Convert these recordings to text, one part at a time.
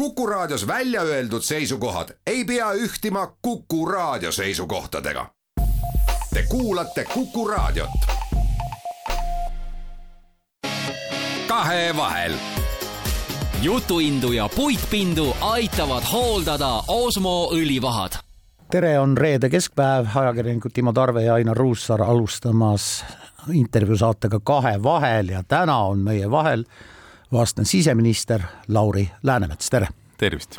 Kuku Raadios välja öeldud seisukohad ei pea ühtima Kuku Raadio seisukohtadega. Te kuulate Kuku Raadiot. kahevahel. jutuindu ja puitpindu aitavad hooldada Osmo õlivahad. tere, on reede keskpäev, ajakirjanikud Timo Tarve ja Ainar Ruussaar alustamas intervjuu saatega Kahevahel ja täna on meie vahel vastan siseminister Lauri Läänemets, tere. tervist.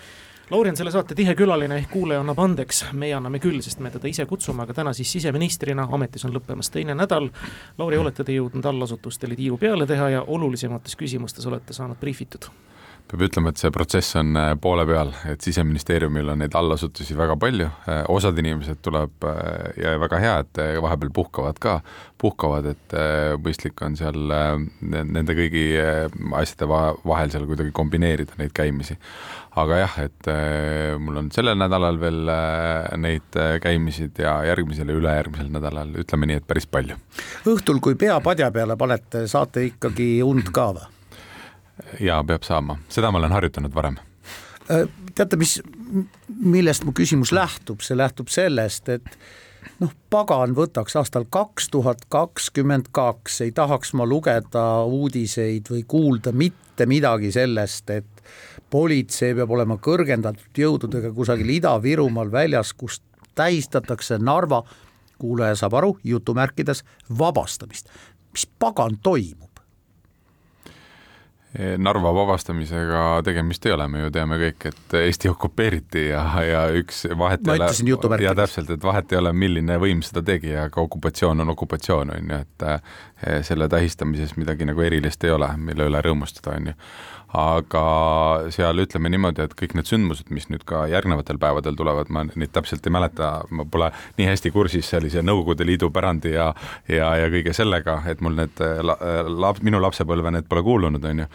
Lauri on selle saate tihe külaline ehk kuulaja annab andeks, meie anname küll, sest me teda ise kutsume, aga täna siis siseministrina, ametis on lõppemas teine nädal. Lauri, olete te jõudnud allasutustele tiiu peale teha ja olulisemates küsimustes olete saanud briifitud peab ütlema, et see protsess on äh, poole peal, et siseministeeriumil on neid allasutusi väga palju, äh, osad inimesed tuleb äh, ja väga hea, et vahepeal puhkavad ka, puhkavad, et mõistlik on seal nende kõigi asjade vahel seal kuidagi kombineerida neid käimisi. aga jah, et mul on sellel nädalal veel neid käimisid ja järgmisel ja ülejärgmisel nädalal, ütleme nii, et päris palju. õhtul, kui pea padja peale panete, saate ikkagi und ka või? Jaa, peab saama, seda ma olen harjutanud varem. Äh, teate, mis, millest mu küsimus lähtub, see lähtub sellest, et noh, pagan võtaks aastal kaks tuhat kakskümmend kaks, ei tahaks ma lugeda uudiseid või kuulda mitte midagi sellest, et politsei peab olema kõrgendatud jõududega kusagil Ida-Virumaal väljas, kus tähistatakse Narva, kuulaja saab aru, jutumärkides vabastamist. mis pagan toimub? Narva vabastamisega tegemist ei ole, me ju teame kõik, et Eesti okupeeriti ja, ja üks vahet ma ütlesin jutumärkides. ja täpselt, et vahet ei ole, milline võim seda tegi, aga okupatsioon on okupatsioon, on ju, et eh, selle tähistamises midagi nagu erilist ei ole, mille üle rõõmustada, on ju aga seal ütleme niimoodi, et kõik need sündmused, mis nüüd ka järgnevatel päevadel tulevad, ma neid täpselt ei mäleta, ma pole nii hästi kursis sellise Nõukogude Liidu pärandi ja ja, ja kõige sellega, et mul need la, la, minu lapsepõlve need pole kuulunud, on ju.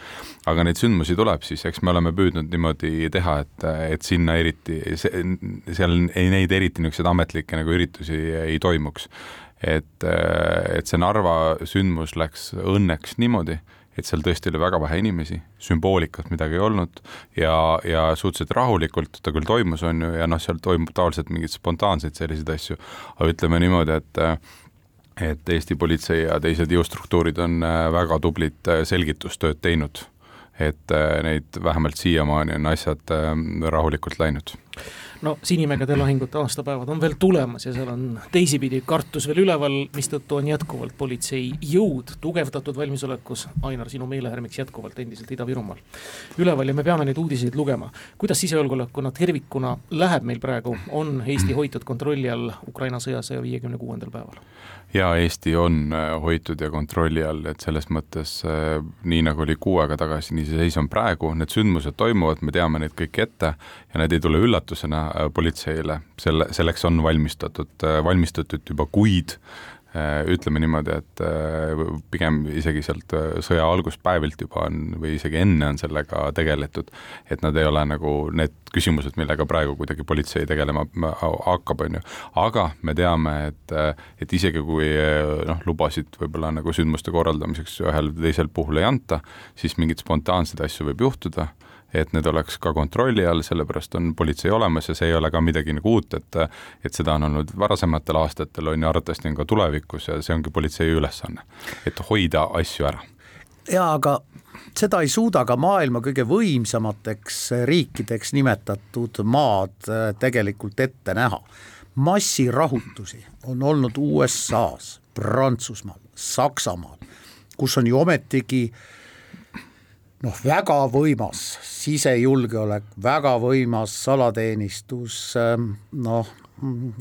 aga neid sündmusi tuleb, siis eks me oleme püüdnud niimoodi teha, et, et sinna eriti, seal ei neid eriti niisuguseid ametlikke nagu üritusi ei toimuks. Et, et see Narva sündmus läks õnneks niimoodi et seal tõesti oli väga vähe inimesi, sümboolikat midagi ei olnud ja, ja suhteliselt rahulikult ta küll toimus, on ju, ja noh, seal toimub tavaliselt mingeid spontaanseid selliseid asju, aga ütleme niimoodi, et et Eesti politsei ja teised jõustruktuurid on äh, väga tublit äh, selgitustööd teinud, et äh, neid vähemalt siiamaani on asjad rahulikult läinud no Sinimägede lahingute aastapäevad on veel tulemas ja seal on teisipidi kartus veel üleval, mistõttu on jätkuvalt politsei jõud tugevdatud valmisolekus, Ainar, sinu meelehärmiks jätkuvalt endiselt Ida-Virumaal, üleval ja me peame neid uudiseid lugema. kuidas sisejulgeolekuna tervikuna läheb meil praegu, on Eesti hoitud kontrolli all Ukraina sõja saja viiekümne kuuendal päeval? Jaa, Eesti on äh, hoitud ja kontrolli all, et selles mõttes äh, nii, nagu oli kuu aega tagasi, nii see seis on praegu, need sündmused toimuvad, me teame neid kõiki ette ja need ei tule üllatusena äh, politseile, selle, selleks on valmistatud, valmistatud juba kuid ütleme niimoodi, et äh, pigem isegi sealt äh, sõja alguspäevilt juba on või isegi enne on sellega tegeletud, et nad ei ole nagu need küsimused, millega praegu kuidagi politsei tegelema hakkab, on ju. aga me teame, et, et isegi kui noh, lubasid võib-olla nagu sündmuste korraldamiseks ühel või teisel puhul ei anta, siis mingeid spontaanseid asju võib juhtuda et need oleks ka kontrolli all, sellepärast on politsei olemas ja see ei ole ka midagi nagu uut, et et seda on olnud varasematel aastatel, on ju, arvatavasti on ka tulevikus ja see ongi politsei ülesanne, et hoida asju ära. jaa, aga seda ei suuda ka maailma kõige võimsamateks riikideks nimetatud maad äh, tegelikult ette näha. massirahutusi on olnud USA-s, Prantsusmaal, Saksamaal, kus on ju ometigi äh, noh, väga võimas sisejulgeolek, väga võimas salateenistus, ähm, noh,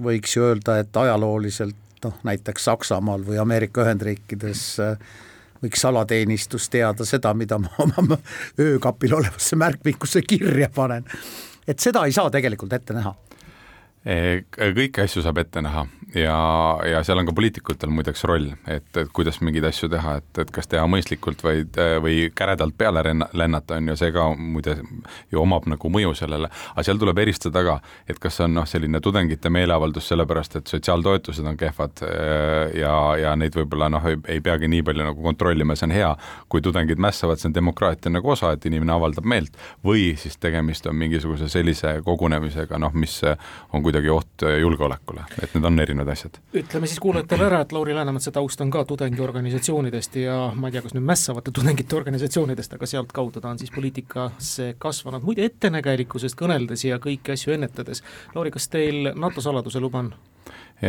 võiks ju öelda, et ajalooliselt noh, näiteks Saksamaal või Ameerika Ühendriikides äh, võiks salateenistus teada seda, mida ma oma öökapil olevasse märkmikusse kirja panen. et seda ei saa tegelikult ette näha kõiki asju saab ette näha ja, ja seal on ka poliitikutel muideks roll, et, et kuidas mingeid asju teha, et, et kas teha mõistlikult või, või käredalt peale lennata, on ju, see ka muide ju omab nagu mõju sellele, aga seal tuleb eristada ka, et kas on noh, selline tudengite meeleavaldus sellepärast, et sotsiaaltoetused on kehvad äh, ja, ja neid võib-olla noh, ei peagi nii palju nagu kontrollima, see on hea, kui tudengid mässavad, see on demokraatia nagu osa, et inimene avaldab meelt, või siis tegemist on mingisuguse sellise kogunemisega, noh, mis on kuidagi oht julgeolekule, et need on erinevad asjad. ütleme siis kuulajatele ära, et Lauri Läänemetsa taust on ka tudengiorganisatsioonidest ja ma ei tea, kas nüüd mässavate tudengite organisatsioonidest, aga sealtkaudu ta on siis poliitikasse kasvanud, muide ettenägelikkusest kõneldes ja kõiki asju ennetades, Lauri, kas teil NATO saladuse luba on? ei,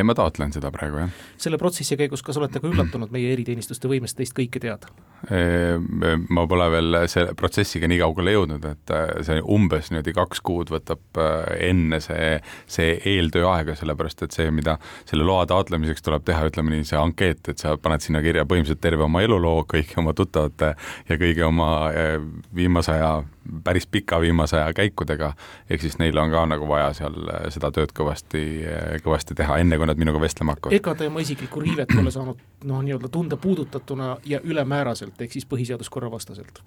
ma taotlen seda praegu, jah. selle protsessi käigus, kas olete ka üllatunud meie eriteenistuste võimest teist kõike teada? Ma pole veel selle protsessiga nii kaugele jõudnud, et äh, see umbes niimoodi kaks kuud võtab äh, enne see, see eeltöö aega, sellepärast et see, mida selle loa taotlemiseks tuleb teha, ütleme nii, see ankeet, et sa paned sinna kirja põhimõtteliselt terve oma eluloo, kõigi oma tuttavate ja kõigi oma äh, viimase aja päris pika viimase aja käikudega, ehk siis neil on ka nagu vaja seal seda tööd kõvasti, kõvasti teha, enne kui nad minuga vestlema hakkavad. ega te oma isiklikku riivet pole saanud noh, nii-öelda tunda puudutatuna ja ülemääraselt, ehk siis põhiseaduskorra vastaselt?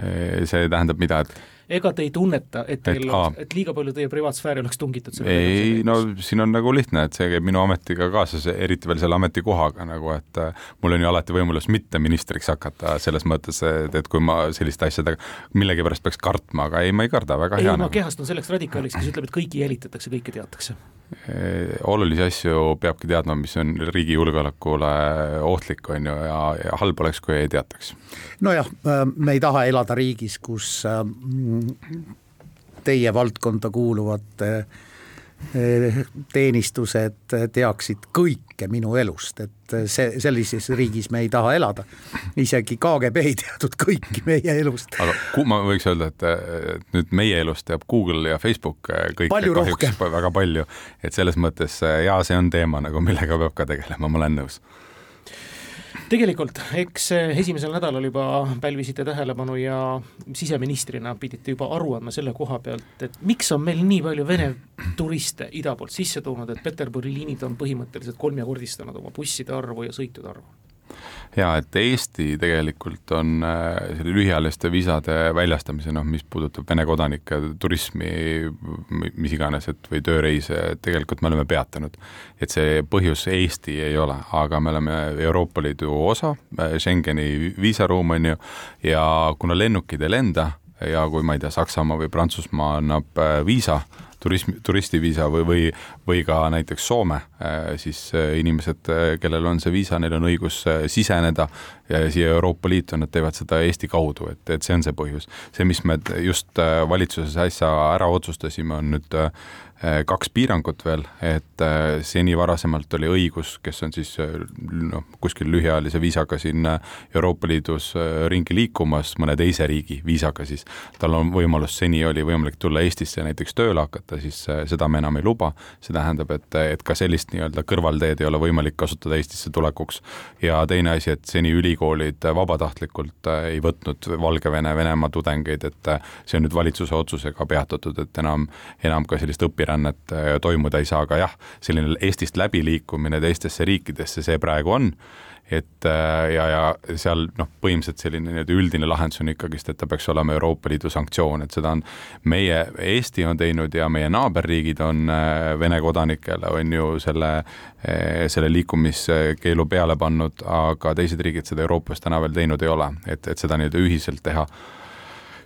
see tähendab mida, et ega te ei tunneta, et teil et, liiga palju teie privaatsfääri oleks tungitud? ei, no siin on nagu lihtne, et see käib minu ametiga kaasas, eriti veel selle ametikohaga nagu, et äh, mul on ju alati võimalus mitte ministriks hakata, selles mõttes, et, et kui ma selliste asjadega millegipärast peaks kartma, aga ei, ma ei karda, väga ei, hea. ei, ma kehastun selleks radikaaliks, kes ütleb, et kõiki jälitatakse, kõike teatakse olulisi asju peabki teadma, mis on riigi julgeolekule ohtlik, on ju, ja, ja halb oleks, kui ei teataks. nojah, äh, me ei taha elada riigis, kus äh, teie valdkonda kuuluvate äh, teenistused teaksid kõike minu elust, et see, sellises riigis me ei taha elada. isegi KGB ei teadnud kõiki meie elust. aga ma võiks öelda, et nüüd meie elust teab Google ja Facebook kõike palju kahjuks rohkem. väga palju, et selles mõttes jaa, see on teema nagu, millega peab ka tegelema, ma olen nõus tegelikult, eks esimesel nädalal juba pälvisite tähelepanu ja siseministrina pidite juba aru andma selle koha pealt, et miks on meil nii palju Vene turiste ida poolt sisse tulnud, et Peterburi liinid on põhimõtteliselt kolmekordistanud oma busside arvu ja sõitude arvu jaa, et Eesti tegelikult on äh, selle lühiajaliste viisade väljastamise, noh, mis puudutab Vene kodanike turismi, mis iganes, et või tööreise, tegelikult me oleme peatanud. et see põhjus Eesti ei ole, aga me oleme Euroopa Liidu osa, äh, Schengeni viisaruum on ju, ja kuna lennukid ei lenda ja kui ma ei tea, Saksamaa või Prantsusmaa annab äh, viisa, turism, turistiviisa või, või, või ka näiteks Soome, äh, siis äh, inimesed, äh, kellel on see viisa, neil on õigus siseneda siia Euroopa Liitu, nad teevad seda Eesti kaudu, et, et see on see põhjus. see, mis me just valitsuses äsja ära otsustasime, on nüüd kaks piirangut veel, et äh, seni varasemalt oli õigus, kes on siis äh, noh, kuskil lühiajalise viisaga siin Euroopa Liidus ringi liikumas, mõne teise riigi viisaga siis, tal on võimalus, seni oli võimalik tulla Eestisse näiteks tööle hakata, siis seda me enam ei luba, see tähendab, et, et ka sellist nii-öelda kõrvalteed ei ole võimalik kasutada Eestisse tulekuks. ja teine asi, et seni ülikoolid vabatahtlikult ei võtnud Valgevene, Venemaa tudengeid, et see on nüüd valitsuse otsusega peatatud, et enam, enam ka sellist õpirännet sisserännet äh, toimuda ei saa, aga jah, selline Eestist läbiliikumine teistesse riikidesse, see praegu on. Et äh, ja, ja seal noh, põhimõtteliselt selline nii-öelda üldine lahendus on ikkagist, et ta peaks olema Euroopa Liidu sanktsioon, et seda on meie, Eesti on teinud ja meie naaberriigid on äh, Vene kodanikele on ju selle, selle liikumiskeelu peale pannud, aga teised riigid seda Euroopas täna veel teinud ei ole, et, et seda nii-öelda ühiselt teha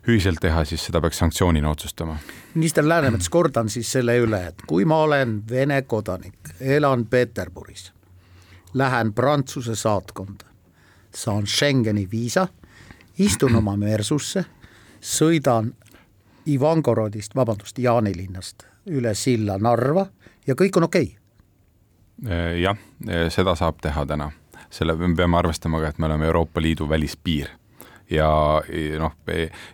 ühiselt teha, siis seda peaks sanktsioonina otsustama. minister Läänemets, kordan siis selle üle, et kui ma olen Vene kodanik, elan Peterburis, lähen Prantsuse saatkonda, saan Schengeni viisa, istun oma Mersusse, sõidan Ivangorodist, vabandust, Jaanilinnast üle silla Narva ja kõik on okei okay.? jah, seda saab teha täna, selle, me peame arvestama ka, et me oleme Euroopa Liidu välispiir ja noh,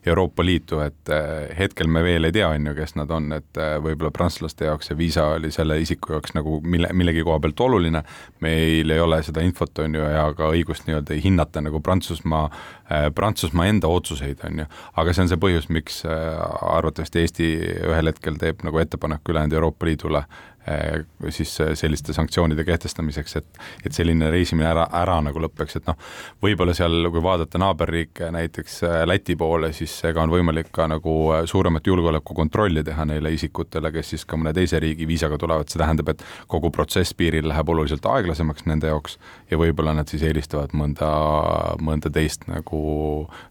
Euroopa Liitu, et hetkel me veel ei tea, on ju, kes nad on, et võib-olla prantslaste jaoks see viisa oli selle isiku jaoks nagu mille, millegi koha pealt oluline, meil ei ole seda infot, on ju, ja ka õigust nii-öelda hinnata nagu Prantsusmaa, Prantsusmaa enda otsuseid, on ju, aga see on see põhjus, miks arvatavasti Eesti ühel hetkel teeb nagu ettepaneku ülejäänud Euroopa Liidule Äh, siis äh, selliste sanktsioonide kehtestamiseks, et et selline reisimine ära, ära nagu lõpeks, et noh, võib-olla seal, kui vaadata naaberriike, näiteks äh, Läti poole, siis ega on võimalik ka nagu suuremat julgeolekukontrolli teha neile isikutele, kes siis ka mõne teise riigi viisaga tulevad, see tähendab, et kogu protsess piiril läheb oluliselt aeglasemaks nende jaoks ja võib-olla nad siis eelistavad mõnda, mõnda teist nagu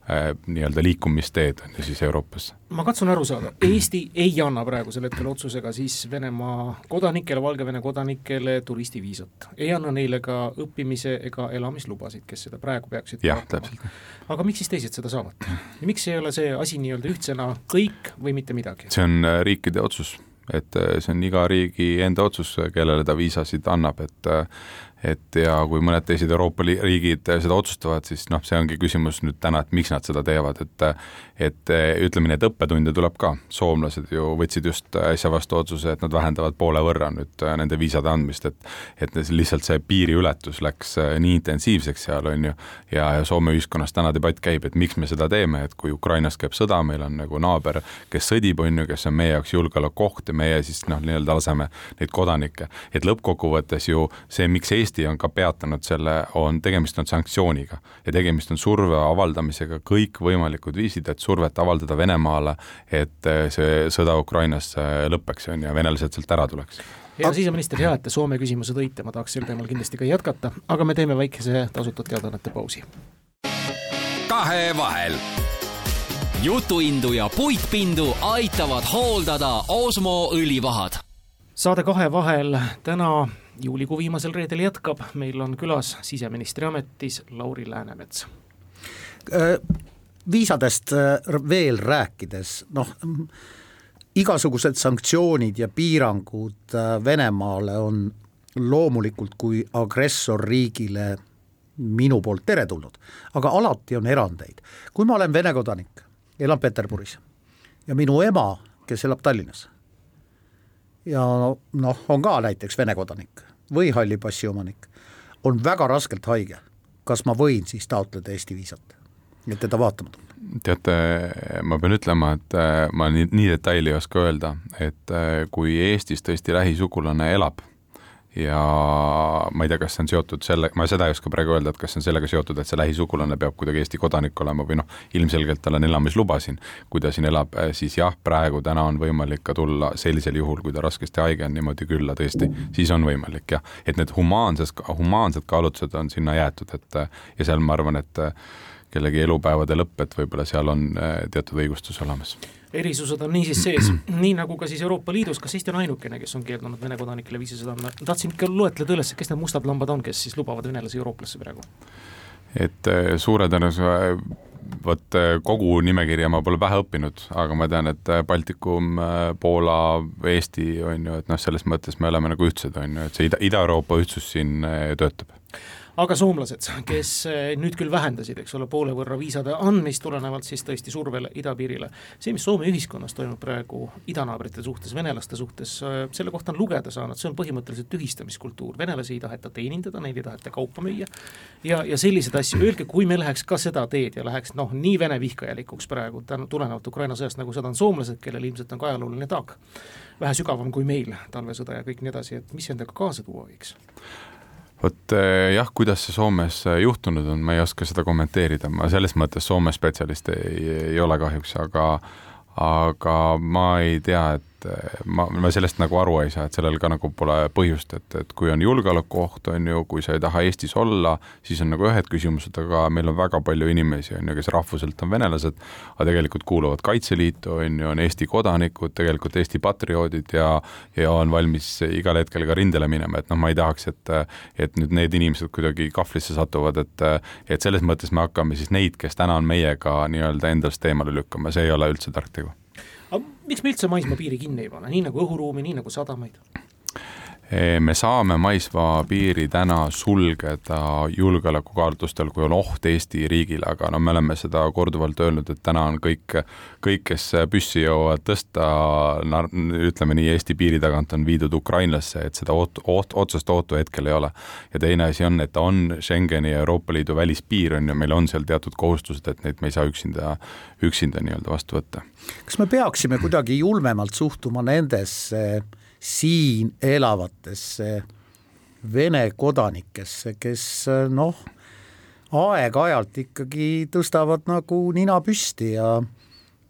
äh, nii-öelda liikumisteed, on ju siis Euroopasse ma katsun aru saada, Eesti ei anna praegusel hetkel otsusega siis Venemaa kodanikele, Valgevene kodanikele turistiviisat. ei anna neile ka õppimise ega elamislubasid, kes seda praegu peaksid jah, täpselt. aga miks siis teised seda saavad? ja miks ei ole see asi nii-öelda ühtsena kõik või mitte midagi? see on äh, riikide otsus, et äh, see on iga riigi enda otsus, kellele ta viisasid annab, et äh, et ja kui mõned teised Euroopa riigid seda otsustavad, siis noh, see ongi küsimus nüüd täna, et miks nad seda teevad, et et ütleme nii, et õppetunde tuleb ka, soomlased ju võtsid just äsja vastu otsuse, et nad vähendavad poole võrra nüüd nende viisade andmist, et et lihtsalt see piiriületus läks nii intensiivseks seal, on ju, ja, ja Soome ühiskonnas täna debatt käib, et miks me seda teeme, et kui Ukrainas käib sõda, meil on nagu naaber, kes sõdib, on ju, kes on meie jaoks julgeolekuoht ja meie siis noh, nii-öelda laseme neid kodanikke, et lõppkokkuvõttes ju see, miks Eesti Eesti on ka peatanud selle, on, tegemist on sanktsiooniga ja tegemist on surve avaldamisega, kõikvõimalikud viisid, et survet avaldada Venemaale, et eh, see sõda Ukrainas eh, lõpeks, on ju, ja venelased sealt ära tuleks hea siseminister, hea, et te Soome küsimuse tõite, ma tahaks sel teemal kindlasti ka jätkata, aga me teeme väikese tasutud teadaannete pausi. kahevahel. jutuindu ja puitpindu aitavad hooldada Osmo õlivahad. saade Kahe vahel täna juulikuu viimasel reedel jätkab, meil on külas siseministri ametis Lauri Läänemets. Äh, viisadest äh, veel rääkides, noh, igasugused sanktsioonid ja piirangud äh, Venemaale on loomulikult kui agressorriigile minu poolt teretulnud, aga alati on erandeid. kui ma olen Vene kodanik, elan Peterburis ja minu ema, kes elab Tallinnas ja noh, on ka näiteks Vene kodanik või halli passi omanik, on väga raskelt haige, kas ma võin siis taotleda Eesti viisat, et teda vaatama tulla? teate, ma pean ütlema, et äh, ma nii, nii detaili ei oska öelda, et äh, kui Eestis tõesti lähisugulane elab ja ma ei tea, kas see on seotud selle, ma seda ei oska praegu öelda, et kas see on sellega seotud, et see lähisugulane peab kuidagi Eesti kodanik olema või noh, ilmselgelt tal on elamisluba siin, kui ta siin elab, eh, siis jah, praegu täna on võimalik ka tulla sellisel juhul, kui ta raskesti haige on, niimoodi külla tõesti, siis on võimalik jah, et need humaanses, humaansed kaalutlused on sinna jäetud, et ja seal ma arvan, et kellegi elupäevade lõpp, et võib-olla seal on eh, teatud õigustus olemas erisused on niisiis sees, nii nagu ka siis Euroopa Liidus, kas Eesti on ainukene, kes on keeldunud Vene kodanikele viisased andma, tahtsin ikka loetleda üles, kes need mustad lambad on, kes siis lubavad venelasi eurooplasse praegu? et äh, suure tõenäosusega vot äh, kogu nimekirja ma pole pähe õppinud, aga ma tean, et äh, Baltikum, Poola, Eesti on ju, et noh, selles mõttes me oleme nagu ühtsed, on ju, et see Ida, Ida-Euroopa ühtsus siin töötab aga soomlased, kes eh, nüüd küll vähendasid, eks ole, poole võrra viisade andmist, tulenevalt siis tõesti survele idapiirile, see, mis Soome ühiskonnas toimub praegu idanaabrite suhtes, venelaste suhtes, eh, selle kohta on lugeda saanud, see on põhimõtteliselt tühistamiskultuur, venelasi ei taheta teenindada, neile ei taheta kaupa müüa. Ja, ja selliseid asju, öelge, kui me läheks ka seda teed ja läheks noh, nii Vene vihkajalikuks praegu tänu, tulenevalt Ukraina sõjast, nagu seda on soomlased, kellel ilmselt on ka ajalooline taak, vähe sügavam kui meil, talvesõda ja kõik nii edasi, et mis endaga kaasa tuua võiks? Vot eh, jah, kuidas see Soomes eh, juhtunud on, ma ei oska seda kommenteerida, ma selles mõttes Soome spetsialist ei, ei ole kahjuks, aga aga ma ei tea, et et ma, ma sellest nagu aru ei saa, et sellel ka nagu pole põhjust, et, et kui on julgeolekuoht, on ju, kui sa ei taha Eestis olla, siis on nagu ühed küsimused, aga meil on väga palju inimesi, on ju, kes rahvuselt on venelased, aga tegelikult kuuluvad Kaitseliitu, on ju, on Eesti kodanikud, tegelikult Eesti patrioodid ja ja on valmis igal hetkel ka rindele minema, et noh, ma ei tahaks, et et nüüd need inimesed kuidagi kahvlisse satuvad, et et selles mõttes me hakkame siis neid, kes täna on meiega nii-öelda endast eemale lükkama, see ei ole üldse tark tegu aga miks me üldse maismaapiiri kinni ei pane, nii nagu õhuruumi, nii nagu sadamaid? Me saame maismaapiiri täna sulgeda julgeolekukaalutlustel, kui on oht Eesti riigile, aga no me oleme seda korduvalt öelnud, et täna on kõik, kõik, kes püssi jõuavad tõsta, ütleme nii, Eesti piiri tagant on viidud ukrainlasse, et seda oot-, oot-, otsest ohtu hetkel ei ole. ja teine asi on, et on Schengeni ja Euroopa Liidu välispiir on ju, meil on seal teatud kohustused, et neid me ei saa üksinda, üksinda nii-öelda vastu võtta. kas me peaksime kuidagi julmemalt suhtuma nendesse äh siin elavatesse Vene kodanikesse, kes noh, aeg-ajalt ikkagi tõstavad nagu nina püsti ja,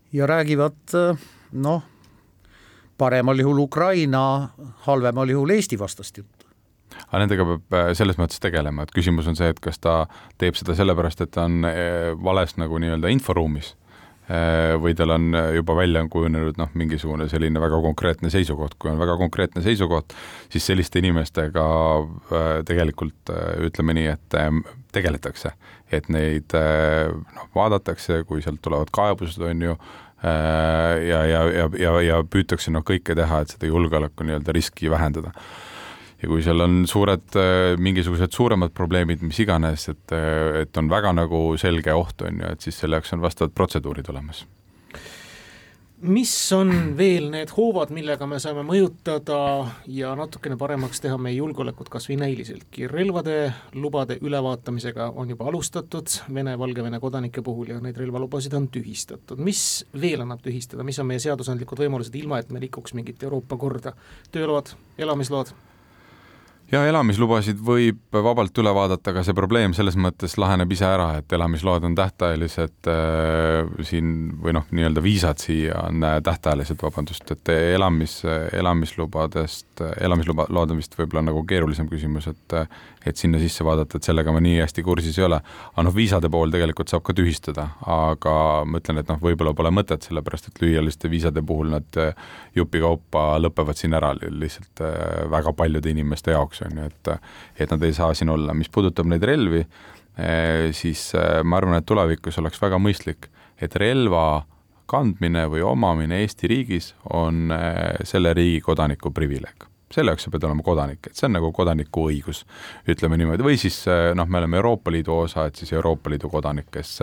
ja räägivad noh, paremal juhul Ukraina, halvemal juhul Eesti vastast juttu. Aga nendega peab äh, selles mõttes tegelema, et küsimus on see, et kas ta teeb seda sellepärast, et ta on äh, vales nagu nii-öelda inforuumis või tal on äh, juba välja on kujunenud noh, mingisugune selline väga konkreetne seisukoht, kui on väga konkreetne seisukoht, siis selliste inimestega äh, tegelikult ütleme nii, et tegeletakse, et neid noh, vaadatakse, kui sealt tulevad kaebused, on ju, ja, ja, ja, ja, ja püütakse noh, kõike teha, et seda julgeoleku nii-öelda riski vähendada ja kui seal on suured, äh, mingisugused suuremad probleemid, mis iganes, et, äh, et on väga nagu selge oht, on ju, et siis selle jaoks on vastavad protseduurid olemas mis on veel need hoovad, millega me saame mõjutada ja natukene paremaks teha meie julgeolekut kas või näiliseltki? relvade lubade ülevaatamisega on juba alustatud Vene-Valgevene kodanike puhul ja neid relvalubasid on tühistatud. mis veel annab tühistada, mis on meie seadusandlikud võimalused, ilma et me rikuks mingit Euroopa korda? tööload, elamisload? Ja elamislubasid võib vabalt üle vaadata, aga see probleem selles mõttes laheneb ise ära, et elamisload on tähtajalised äh, siin või noh, nii-öelda viisad siia on äh, tähtajalised, vabandust, et elamis, elamislubadest, elamisload on vist võib-olla nagu keerulisem küsimus, et et sinna sisse vaadata, et sellega ma nii hästi kursis ei ole. aga noh, viisade pool tegelikult saab ka tühistada, aga ma ütlen, et noh, võib-olla pole mõtet, sellepärast et lühiajaliste viisade puhul nad äh, jupikaupa lõpevad siin ära lihtsalt väga paljude inimeste jaoks jaoks, on ju, et et nad ei saa siin olla, mis puudutab neid relvi, eh, siis eh, ma arvan, et tulevikus oleks väga mõistlik, et relva kandmine või omamine Eesti riigis on eh, selle riigi kodaniku privileeg. Selle jaoks sa pead olema kodanik, et see on nagu kodaniku õigus, ütleme niimoodi, või siis noh, me oleme Euroopa Liidu osa, et siis Euroopa Liidu kodanik, kes,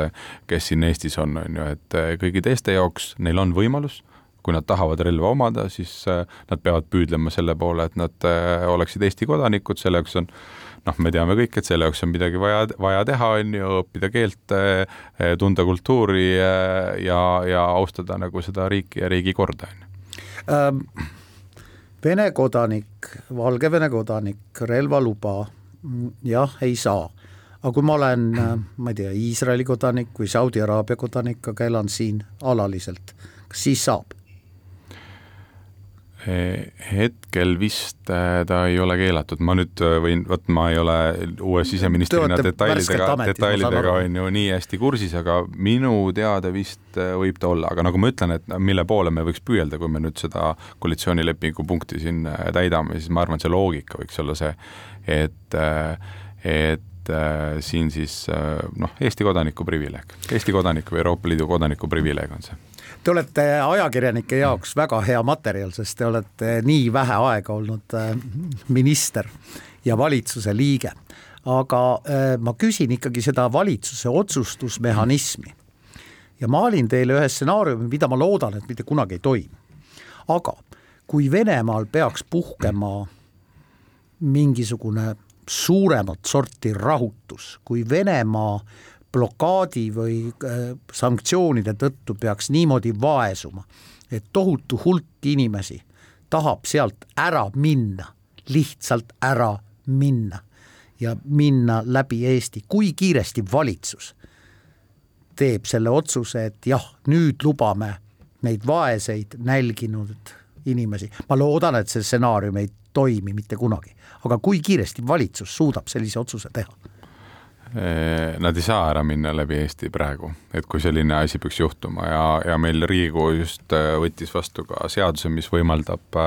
kes siin Eestis on, on ju, et kõigi teiste jaoks neil on võimalus kui nad tahavad relva omada, siis äh, nad peavad püüdlema selle poole, et nad äh, oleksid Eesti kodanikud, selle jaoks on noh, me teame kõik, et selle jaoks on midagi vaja, vaja teha, on ju, õppida keelt, äh, tunda kultuuri ja, ja austada nagu seda riiki ja riigi korda, on ju. Ähm, Vene kodanik, Valgevene kodanik relvaluba mm, jah, ei saa. aga kui ma olen, ma ei tea, Iisraeli kodanik või Saudi Araabia kodanik, aga elan siin alaliselt, kas siis saab? Hetkel vist äh, ta ei ole keelatud, ma nüüd äh, võin, vot ma ei ole uue siseministrina detailidega, detailidega on ju nii hästi kursis, aga minu teada vist äh, võib ta olla, aga nagu ma ütlen, et mille poole me võiks püüelda, kui me nüüd seda koalitsioonilepingu punkti siin täidame, siis ma arvan, see loogika võiks olla see, et, et siin siis noh, Eesti kodaniku privileeg, Eesti kodaniku või Euroopa Liidu kodaniku privileeg on see Te olete ajakirjanike jaoks väga hea materjal, sest te olete nii vähe aega olnud äh, minister ja valitsuse liige. aga äh, ma küsin ikkagi seda valitsuse otsustusmehhanismi. ja maalin teile ühe stsenaariumi, mida ma loodan, et mitte kunagi ei toimu. aga kui Venemaal peaks puhkema mingisugune suuremat sorti rahutus, kui Venemaa blokaadi või äh, sanktsioonide tõttu peaks niimoodi vaesuma, et tohutu hulk inimesi tahab sealt ära minna, lihtsalt ära minna ja minna läbi Eesti, kui kiiresti valitsus teeb selle otsuse, et jah, nüüd lubame neid vaeseid nälginud inimesi, ma loodan, et see stsenaarium ei toimi mitte kunagi, aga kui kiiresti valitsus suudab sellise otsuse teha? Nad ei saa ära minna läbi Eesti praegu, et kui selline asi peaks juhtuma ja, ja meil Riigikogu just võttis vastu ka seaduse, mis võimaldab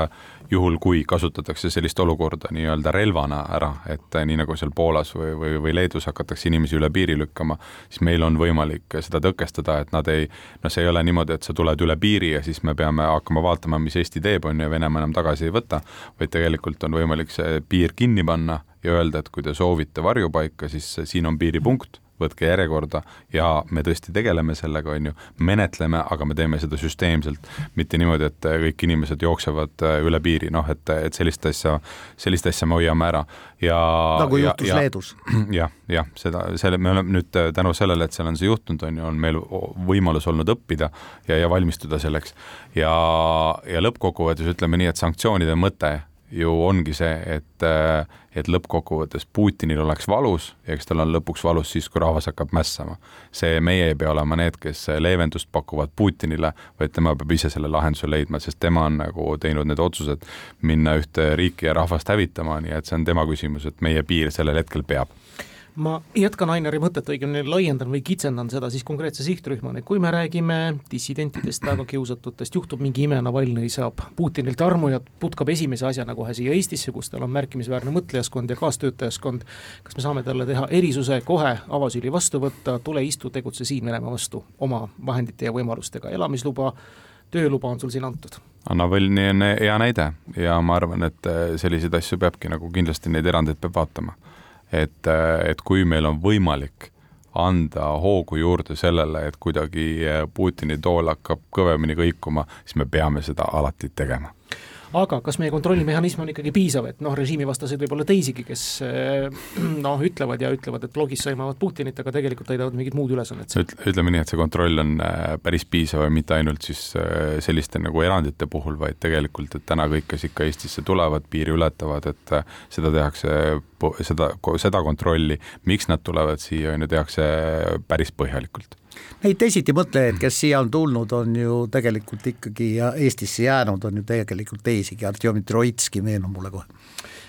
juhul, kui kasutatakse sellist olukorda nii-öelda relvana ära, et nii nagu seal Poolas või, või, või Leedus hakatakse inimesi üle piiri lükkama, siis meil on võimalik seda tõkestada, et nad ei, noh, see ei ole niimoodi, et sa tuled üle piiri ja siis me peame hakkama vaatama, mis Eesti teeb, on ju, Venemaa enam tagasi ei võta, vaid tegelikult on võimalik see piir kinni panna ja öelda, et kui te soovite varjupaika, siis siin on piiripunkt võtke järjekorda ja me tõesti tegeleme sellega, on ju, menetleme, aga me teeme seda süsteemselt, mitte niimoodi, et kõik inimesed jooksevad äh, üle piiri, noh, et, et sellist asja, sellist asja me hoiame ära ja nagu juhtus ja, Leedus ja,. jah, jah, seda, selle, me oleme nüüd äh, tänu sellele, et seal on see juhtunud, on ju, on meil võimalus olnud õppida ja, ja valmistuda selleks. ja, ja lõppkokkuvõttes ütleme nii, et sanktsioonide mõte ju ongi see, et, et lõppkokkuvõttes Putinil oleks valus ja eks tal on lõpuks valus siis, kui rahvas hakkab mässama. see, meie ei pea olema need, kes leevendust pakuvad Putinile, vaid tema peab ise selle lahenduse leidma, sest tema on nagu teinud need otsused minna ühte riiki ja rahvast hävitama, nii et see on tema küsimus, et meie piir sellel hetkel peab ma jätkan Ainari mõtet, õigemini laiendan või kitsendan seda siis konkreetse sihtrühmani, kui me räägime dissidentidest, tagakiusatutest, juhtub mingi ime, Navalnõi saab Putinilt armu ja putkab esimese asjana kohe siia Eestisse, kus tal on märkimisväärne mõtlejaskond ja kaastöötajaskond, kas me saame talle teha erisuse, kohe avasüli vastu võtta, tule istu, tegutse siin Venemaa vastu oma vahendite ja võimalustega, elamisluba, tööluba on sul siin antud. Navalnõi on hea näide ja ma arvan, et selliseid asju peabki nagu kindlasti neid erandeid peab vaatama et, et kui meil on võimalik anda hoogu juurde sellele, et kuidagi Putini tool hakkab kõvemini kõikuma, siis me peame seda alati tegema aga kas meie kontrollimehhanism on ikkagi piisav, et noh, režiimivastaseid võib olla teisigi, kes eh, noh, ütlevad ja ütlevad, et blogis sõimavad Putinit, aga tegelikult täidavad mingit muud ülesannet Üt,. ütleme nii, et see kontroll on äh, päris piisav ja mitte ainult siis äh, selliste nagu erandite puhul, vaid tegelikult, et täna kõik, kes ikka Eestisse tulevad, piiri ületavad, et seda tehakse, seda, seda kontrolli, miks nad tulevad siia, on ju, tehakse päris põhjalikult Neid teisiti mõtlejaid, kes siia on tulnud, on ju tegelikult ikkagi ja Eestisse jäänud, on ju tegelikult teisigi, Artjom Troitski meenub mulle kohe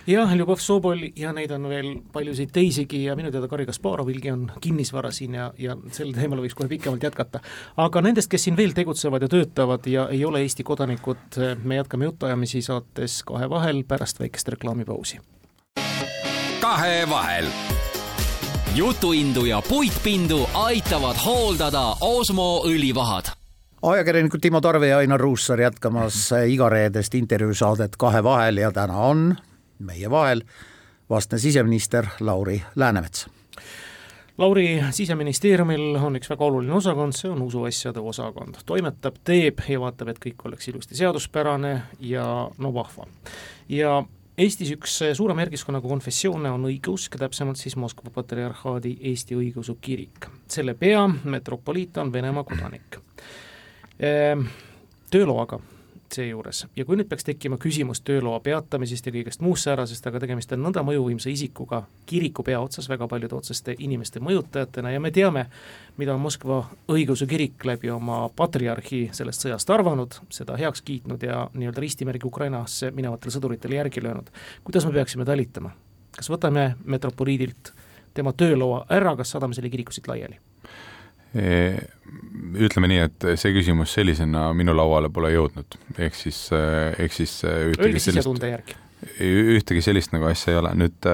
jah, Ljubov Sobol ja neid on veel paljusid teisigi ja minu teada Garri Kasparovilgi on kinnisvara siin ja, ja sel teemal võiks kohe pikemalt jätkata. aga nendest, kes siin veel tegutsevad ja töötavad ja ei ole Eesti kodanikud, me jätkame jutuajamisi saates Kahe vahel pärast väikest reklaamipausi. kahevahel jutuindu ja puitpindu aitavad hooldada Osmo õlivahad ajakirjanikud Timo Tarve ja Ainar Ruussaar jätkamas igareedest intervjuusaadet Kahe vahel ja täna on meie vahel vastne siseminister Lauri Läänemets. Lauri, siseministeeriumil on üks väga oluline osakond, see on usuasjade osakond, toimetab, teeb ja vaatab, et kõik oleks ilusti seaduspärane ja no vahva. ja Eestis üks eh, suurema järgiskonnaga konfessioone on õigeusk, täpsemalt siis Moskva patriarhaadi Eesti õigeusu kirik. selle pea, metropoliit, on Venemaa kodanik. Ehm, tööloaga seejuures ja kui nüüd peaks tekkima küsimus tööloa peatamisest ja kõigest muust säärasest, aga tegemist on nõnda mõjuvõimsa isikuga kiriku pea otsas väga paljude otseste inimeste mõjutajatena ja me teame, mida on Moskva õigeusu kirik läbi oma patriarhi sellest sõjast arvanud, seda heaks kiitnud ja nii-öelda ristimärgi Ukrainasse minevatele sõduritele järgi löönud. kuidas me peaksime talitama? kas võtame metropoliidilt tema tööloa ära, kas saadame selle kiriku siit laiali? Ütleme nii, et see küsimus sellisena minu lauale pole jõudnud, ehk siis, ehk siis ühtegi sellist, ühtegi sellist nagu asja ei ole, nüüd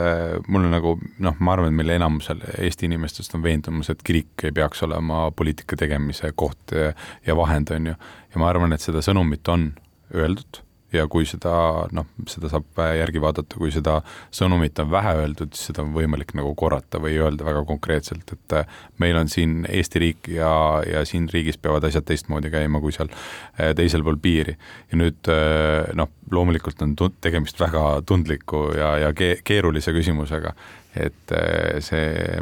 mul on nagu noh, ma arvan, et meil enamusel Eesti inimestest on veendumus, et kirik ei peaks olema poliitika tegemise koht ja vahend, on ju, ja ma arvan, et seda sõnumit on öeldud ja kui seda noh, seda saab järgi vaadata, kui seda sõnumit on vähe öeldud, siis seda on võimalik nagu korrata või öelda väga konkreetselt, et äh, meil on siin Eesti riik ja, ja siin riigis peavad asjad teistmoodi käima kui seal äh, teisel pool piiri. ja nüüd äh, noh, loomulikult on tegemist väga tundliku ja, ja keerulise küsimusega, et see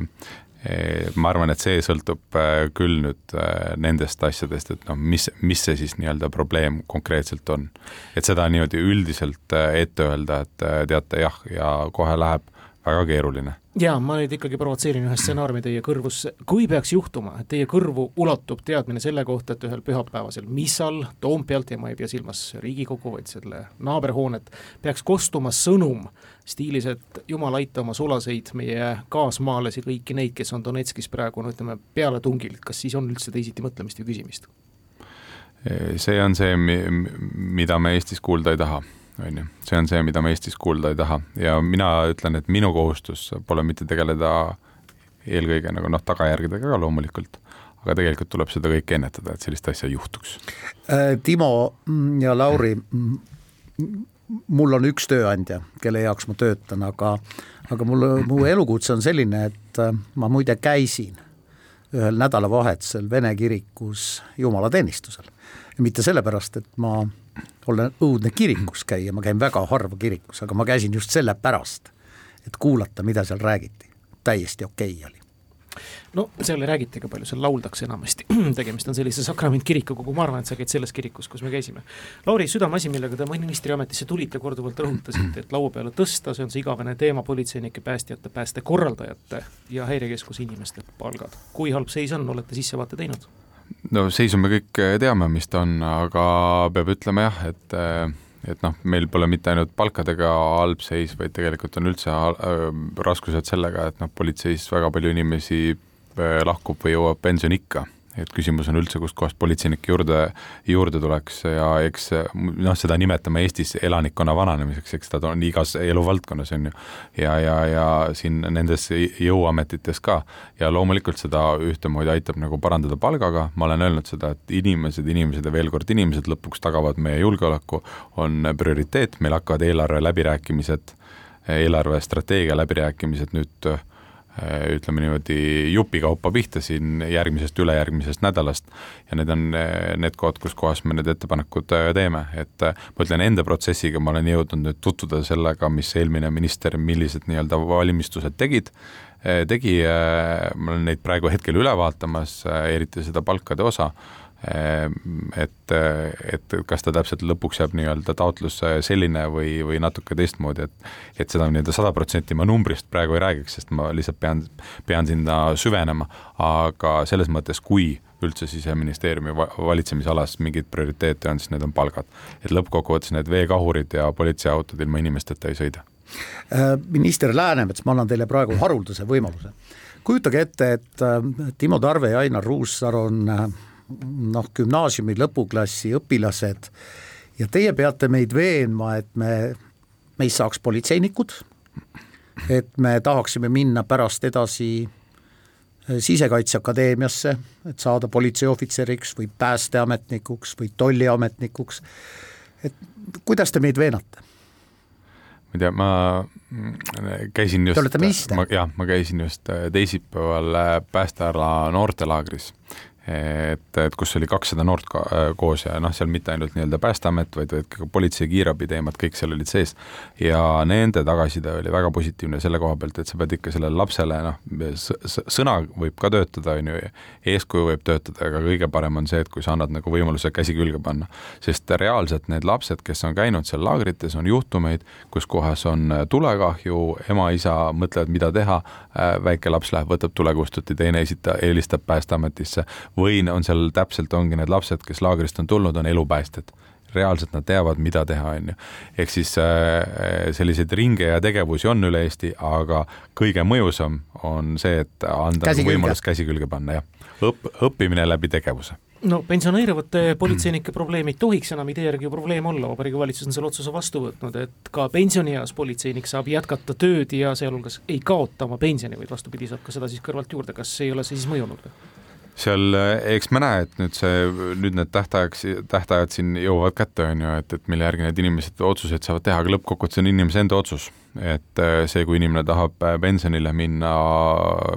ma arvan, et see sõltub äh, küll nüüd äh, nendest asjadest, et noh, mis, mis see siis nii-öelda probleem konkreetselt on. et seda niimoodi üldiselt ette öelda, et teate jah, ja kohe läheb väga keeruline. ja ma nüüd ikkagi provotseerin ühe stsenaariumi teie kõrvusse, kui peaks juhtuma, et teie kõrvu ulatub teadmine selle kohta, et ühel pühapäevasel missal Toompealt ja ma ei pea silmas Riigikogu, vaid selle naaberhoonet, peaks kostuma sõnum stiilis, et jumal aita oma sulaseid meie kaasmaalasi, kõiki neid, kes on Donetskis praegu no ütleme, pealetungil, kas siis on üldse teisiti mõtlemist või küsimist? see on see, mida me Eestis kuulda ei taha on ju, see on see, mida me Eestis kuulda ei taha ja mina ütlen, et minu kohustus pole mitte tegeleda eelkõige nagu noh, tagajärgedega ka loomulikult, aga tegelikult tuleb seda kõike ennetada, et sellist asja juhtuks. Äh, Timo ja Lauri, mul on üks tööandja, kelle jaoks ma töötan, aga aga mul, mu elukutse on selline, et äh, ma muide käisin ühel nädalavahetusel Vene kirikus jumalateenistusel. Ja mitte sellepärast, et ma olen õudne kirikus käia, ma käin väga harva kirikus, aga ma käisin just sellepärast, et kuulata, mida seal räägiti. täiesti okei okay oli no seal ei räägita ka palju, seal lauldakse enamasti tegemist on sellise sakramentkirikuga, kuhu ma arvan, et sa käid selles kirikus, kus me käisime. Lauri, südameasi, millega te ministriametisse tulite, korduvalt rõhutasite, et laua peale tõsta, see on see igavene teema, politseinike, päästjate, päästekorraldajate ja häirekeskuse inimeste palgad. kui halb seis on, olete sissevaate teinud? No seisu me kõik eh, teame, mis ta on, aga peab ütlema jah, et eh, et noh, meil pole mitte ainult palkadega halb seis, vaid tegelikult on üldse äh, raskused sellega, et noh, politseis väga palju inimesi äh, lahkub või jõuab pensioniikka et küsimus on üldse, kustkohast politseinikke juurde, juurde tuleks ja eks noh, seda nimetame Eestis elanikkonna vananemiseks, eks ta on igas eluvaldkonnas, on ju. ja, ja, ja siin nendes jõuametites ka. Ja loomulikult seda ühtemoodi aitab nagu parandada palgaga, ma olen öelnud seda, et inimesed, inimesed ja veel kord inimesed lõpuks tagavad meie julgeoleku, on prioriteet, meil hakkavad eelarve läbirääkimised, eelarvestrateegia läbirääkimised nüüd Äh, ütleme niimoodi jupikaupa pihta siin järgmisest, ülejärgmisest nädalast. Ja need on äh, need kohad, kus kohas me need ettepanekud äh, teeme, et ma ütlen, enda protsessiga ma olen jõudnud nüüd tutvuda sellega, mis eelmine minister, millised nii-öelda valmistused tegid, tegi, ma olen neid praegu hetkel üle vaatamas, eriti seda palkade osa et, et kas ta täpselt lõpuks jääb nii-öelda taotlus selline või, või natuke teistmoodi, et et seda nii-öelda sada protsenti ma numbrist praegu ei räägiks, sest ma lihtsalt pean, pean sinna süvenema, aga selles mõttes, kui üldse Siseministeeriumi valitsemisalas mingeid prioriteete on, siis need on palgad. et lõppkokkuvõttes need veekahurid ja politseiautod ilma inimesteta ei sõida. Äh, minister Läänemets, ma annan teile praegu haruldase võimaluse. kujutage ette, et äh, Timo Tarve ja Ainar Ruussaar on äh, noh, gümnaasiumi lõpuklassi õpilased. Ja teie peate meid veenma, et me, meist saaks politseinikud, et me tahaksime minna pärast edasi eh, Sisekaitseakadeemiasse, et saada politseiohvitseriks või päästeametnikuks või tolliametnikuks, et kuidas te meid veenate? ma ei tea, ma mm, käisin just, jah, ma käisin just eh, teisipäeval eh, Päästeala noortelaagris et, et kus oli kakssada noort ka, äh, koos ja noh, seal mitte ainult nii-öelda Päästeamet, vaid, vaid ka politsei kiirabi teemad, kõik seal olid sees. ja nende tagasiside oli väga positiivne selle koha pealt, et sa pead ikka sellele lapsele noh, sõna võib ka töötada, on ju, eeskuju võib töötada, aga kõige parem on see, et kui sa annad nagu võimaluse käsi külge panna. sest reaalselt need lapsed, kes on käinud seal laagrites, on juhtumeid, kus kohas on tulekahju, ema-isa mõtlevad, mida teha, äh, väike laps läheb, võtab tulekustuti, teine esita-, helistab Päästeametisse või on seal täpselt, ongi need lapsed, kes laagrist on tulnud, on elupäästjad reaalselt nad teavad, mida teha, on ju. ehk siis äh, selliseid ringe ja tegevusi on üle Eesti, aga kõige mõjusam on see, et anda käsi võimalus käsi külge panna, jah. õpp, õppimine läbi tegevuse no pensioneeruvate politseinike probleem ei tohiks enam idee järgi ju probleem olla, Vabariigi Valitsus on selle otsuse vastu võtnud, et ka pensionieas politseinik saab jätkata tööd ja sealhulgas ei kaota oma pensioni, vaid vastupidi, saab ka seda siis kõrvalt juurde, kas ei ole see siis mõjunud või? Seal eh, eks me näe, et nüüd see, nüüd need tähtajaks, tähtajad siin jõuavad kätte, on ju, et, et mille järgi need inimesed otsuseid saavad teha, aga lõppkokkuvõttes on inimese enda otsus. et eh, see, kui inimene tahab eh, pensionile minna,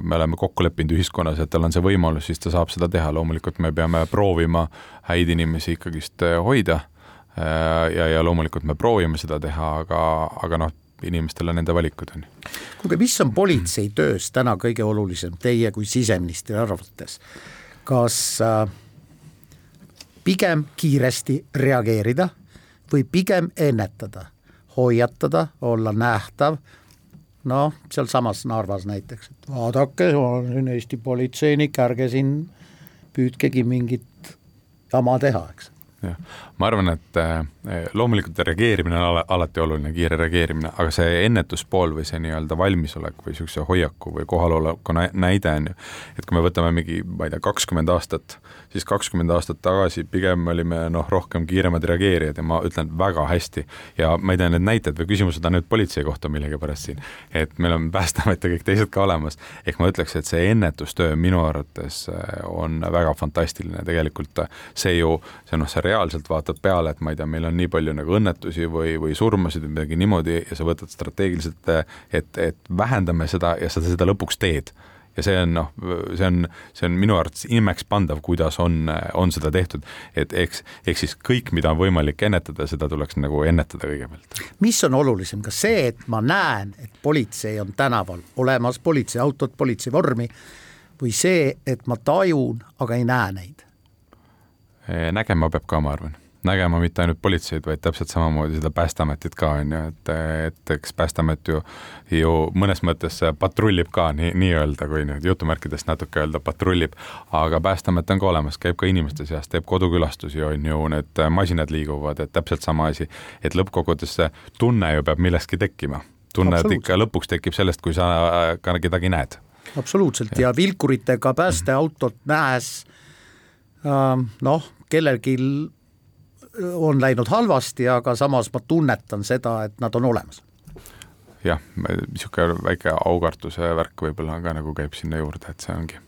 me oleme kokku leppinud ühiskonnas, et tal on see võimalus, siis ta saab seda teha, loomulikult me peame proovima häid inimesi ikkagist hoida ja, ja loomulikult me proovime seda teha, aga, aga noh, inimestel on enda valikud, on ju. kuulge, mis on politsei töös täna kõige olulisem teie kui siseministri arvates? kas äh, pigem kiiresti reageerida või pigem ennetada, hoiatada, olla nähtav, noh, sealsamas Narvas näiteks, et vaadake, ma olen Eesti politseinik, ärge siin püüdkegi mingit jama teha, eks jah, ma arvan, et äh, loomulikult reageerimine on ala, alati oluline, kiire reageerimine, aga see ennetuspool või see nii-öelda valmisolek või niisuguse hoiaku või kohaloleku näide on ju, et kui me võtame mingi, ma ei tea, kakskümmend aastat, siis kakskümmend aastat tagasi pigem olime noh, rohkem kiiremad reageerijad ja ma ütlen väga hästi. Ja ma ei tea, need näited või küsimused on nüüd politsei kohta millegipärast siin, et meil on Päästeamet ja kõik teised ka olemas, ehk ma ütleks, et see ennetustöö minu arvates äh, on väga fantastiline, tegelikult see ju, see noh, sa reaalselt vaatad peale, et ma ei tea, meil on nii palju nagu õnnetusi või, või surmasid või midagi niimoodi ja sa võtad strateegiliselt, et, et vähendame seda ja sa seda lõpuks teed ja see on noh, see on, see on minu arvates imekspandav, kuidas on, on seda tehtud, et eks, ehk siis kõik, mida on võimalik ennetada, seda tuleks nagu ennetada kõigepealt. mis on olulisem, kas see, et ma näen, et politsei on tänaval olemas, politseiautod, politseivormi või see, et ma tajun, aga ei näe neid? Nägema peab ka, ma arvan. Nägema mitte ainult politseid, vaid täpselt samamoodi seda Päästeametit ka, on ju, et, et eks Päästeamet ju, ju mõnes mõttes patrullib ka nii, nii-öelda, kui nüüd jutumärkidest natuke öelda, patrullib, aga Päästeamet on ka olemas, käib ka inimeste seas, teeb kodukülastusi, on ju, need masinad liiguvad, et täpselt sama asi, et lõppkokkuvõttes see tunne ju peab millestki tekkima. tunne, ikka lõpuks tekib sellest, kui sa ka kedagi näed. absoluutselt. Ja, ja vilkuritega päästeautot nähes äh, noh, kellelgi on läinud halvasti, aga samas ma tunnetan seda, et nad on olemas. jah, niisugune väike aukartuse värk võib-olla ka nagu käib sinna juurde, et see ongi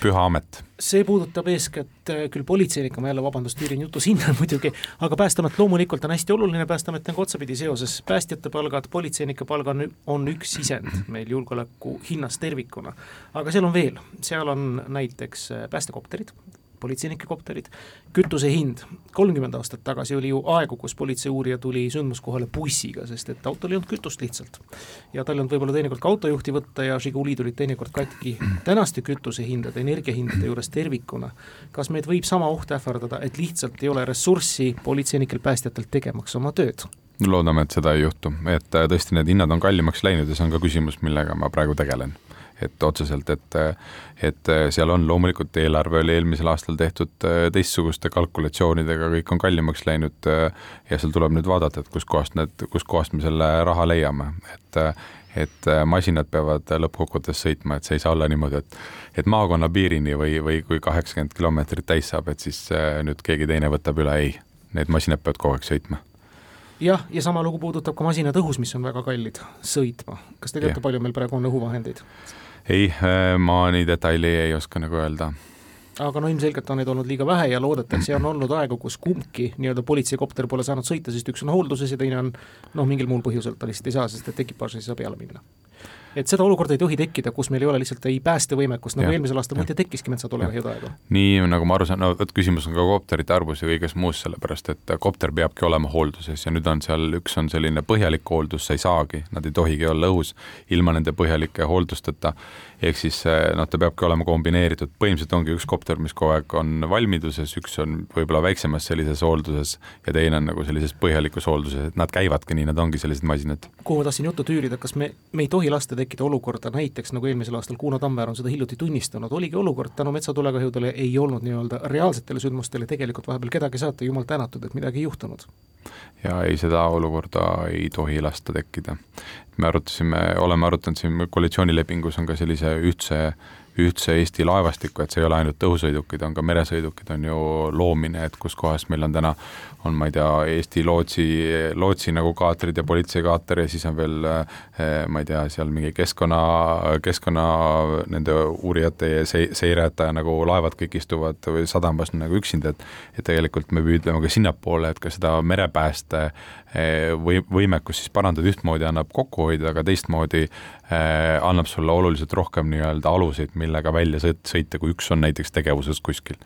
püha amet. see puudutab eeskätt äh, küll politseinikke, ma jälle vabandust, tüürin jutu sinna muidugi, aga Päästeamet loomulikult on hästi oluline, Päästeamet on ka otsapidi seoses, päästjate palgad, politseinike palgad on, on üks sisend meil julgeoleku hinnas tervikuna. aga seal on veel, seal on näiteks äh, päästekopterid, politseinike kopterid, kütuse hind, kolmkümmend aastat tagasi oli ju aegu, kus politseiuurija tuli sündmuskohale bussiga, sest et autol ei olnud kütust lihtsalt. ja tal ei olnud võib-olla teinekord ka autojuhti võtta ja Žiguli tulid teinekord katki. tänaste kütusehindade, energiahindade juures tervikuna, kas meid võib sama oht ähvardada, et lihtsalt ei ole ressurssi politseinikel, päästjatel tegemaks oma tööd? loodame, et seda ei juhtu, et tõesti need hinnad on kallimaks läinud ja see on ka küsimus, millega ma praegu tegelen et otseselt, et, et seal on loomulikult eelarve oli eelmisel aastal tehtud äh, teistsuguste kalkulatsioonidega, kõik on kallimaks läinud äh, ja seal tuleb nüüd vaadata, et kuskohast need, kuskohast me selle raha leiame, et et masinad peavad lõppkokkuvõttes sõitma, et see ei saa olla niimoodi, et et maakonna piirini või, või kui kaheksakümmend kilomeetrit täis saab, et siis äh, nüüd keegi teine võtab üle, ei, need masinad peavad kogu aeg sõitma jah, ja sama lugu puudutab ka masinad õhus, mis on väga kallid, sõitma. kas te teate, palju meil praegu on õhuvahendeid? Ei, äh, ma nii detaili ei oska nagu öelda. Aga no ilmselgelt on neid olnud liiga vähe ja loodetakse ja on olnud aegu, kus kumbki nii-öelda politseikopter pole saanud sõita, sest üks on hoolduses ja teine on noh, mingil muul põhjusel ta lihtsalt ei saa, sest et ekipaaž ei saa peale minna et seda olukorda ei tohi tekkida, kus meil ei ole lihtsalt ei päästevõimekust, nagu ja, eelmisel aastal muide tekkiski metsatulekahjude aegu. nii nagu ma aru saan, no vot küsimus on ka kopterite arvus ja kõiges muus, sellepärast et kopter peabki olema hoolduses ja nüüd on seal, üks on selline põhjalik hooldus, sa ei saagi, nad ei tohigi olla õhus ilma nende põhjalike hooldusteta, ehk siis noh, ta peabki olema kombineeritud, põhimõtteliselt ongi üks kopter, mis kogu aeg on valmiduses, üks on võib-olla väiksemas sellises hoolduses ja teine on nagu sellises põhjalikus hoolduses, et nad käivadki nii, nad ongi sellised masinad. kuhu ma tahtsin juttu tüürida, kas me, me ei tohi lasta tekkida olukorda näiteks nagu eelmisel aastal Kuno Tammeaar on seda hiljuti tunnistanud, oligi olukord tänu metsatulekahjudele ei olnud nii-öelda reaalsetele sündmustele tegelikult vahepeal kedagi saata, jumal tänatud, et midagi ei juhtunud. ja ei, seda olukorda ei tohi lasta tekkida. Me arutasime, oleme arutanud siin koalitsioonilepingus on ka sellise ühtse ühtse Eesti laevastiku, et see ei ole ainult õhusõidukid, on ka meresõidukid, on ju loomine, et kus kohas meil on täna, on, ma ei tea, Eesti lootsi, lootsi nagu kaatrid ja politseikaater ja siis on veel eh, ma ei tea, seal mingi keskkonna, keskkonna nende uurijate ja se-, seirajate nagu laevad kõik istuvad või sadamas nagu üksinda, et et tegelikult me püüdleme ka sinnapoole, et ka seda merepääste eh, või võimekust siis parandada, ühtmoodi annab kokku hoida, aga teistmoodi annab sulle oluliselt rohkem nii-öelda aluseid, millega välja sõita, kui üks on näiteks tegevuses kuskil.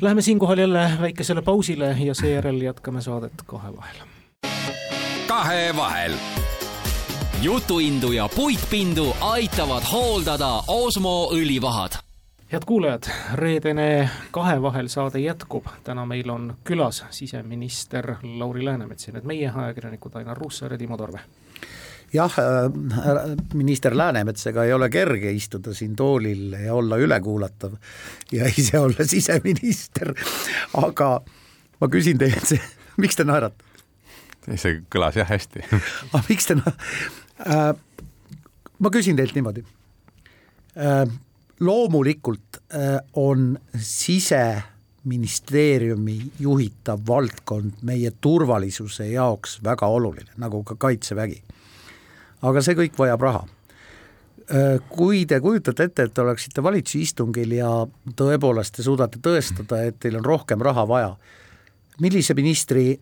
Läheme siinkohal jälle väikesele pausile ja seejärel jätkame saadet Kahe vahel. kahevahel. jutuindu ja puitpindu aitavad hooldada Osmo õlivahad head kuulajad, reedene Kahevahel saade jätkub, täna meil on külas siseminister Lauri Läänemets ja need meie ajakirjanikud Ainar Ruussaar ja Timo Torve jah, minister Läänemetsaga ei ole kerge istuda siin toolil ja olla ülekuulatav ja ise olla siseminister, aga ma küsin teilt, miks te naerate? see kõlas jah hästi aga miks te äh,, ma küsin teilt niimoodi äh,. loomulikult äh, on siseministeeriumi juhitav valdkond meie turvalisuse jaoks väga oluline, nagu ka kaitsevägi. Aga see kõik vajab raha äh, kui te kujutate ette, et te oleksite valitsuse istungil ja tõepoolest te suudate tõestada, et teil on rohkem raha vaja, millise ministri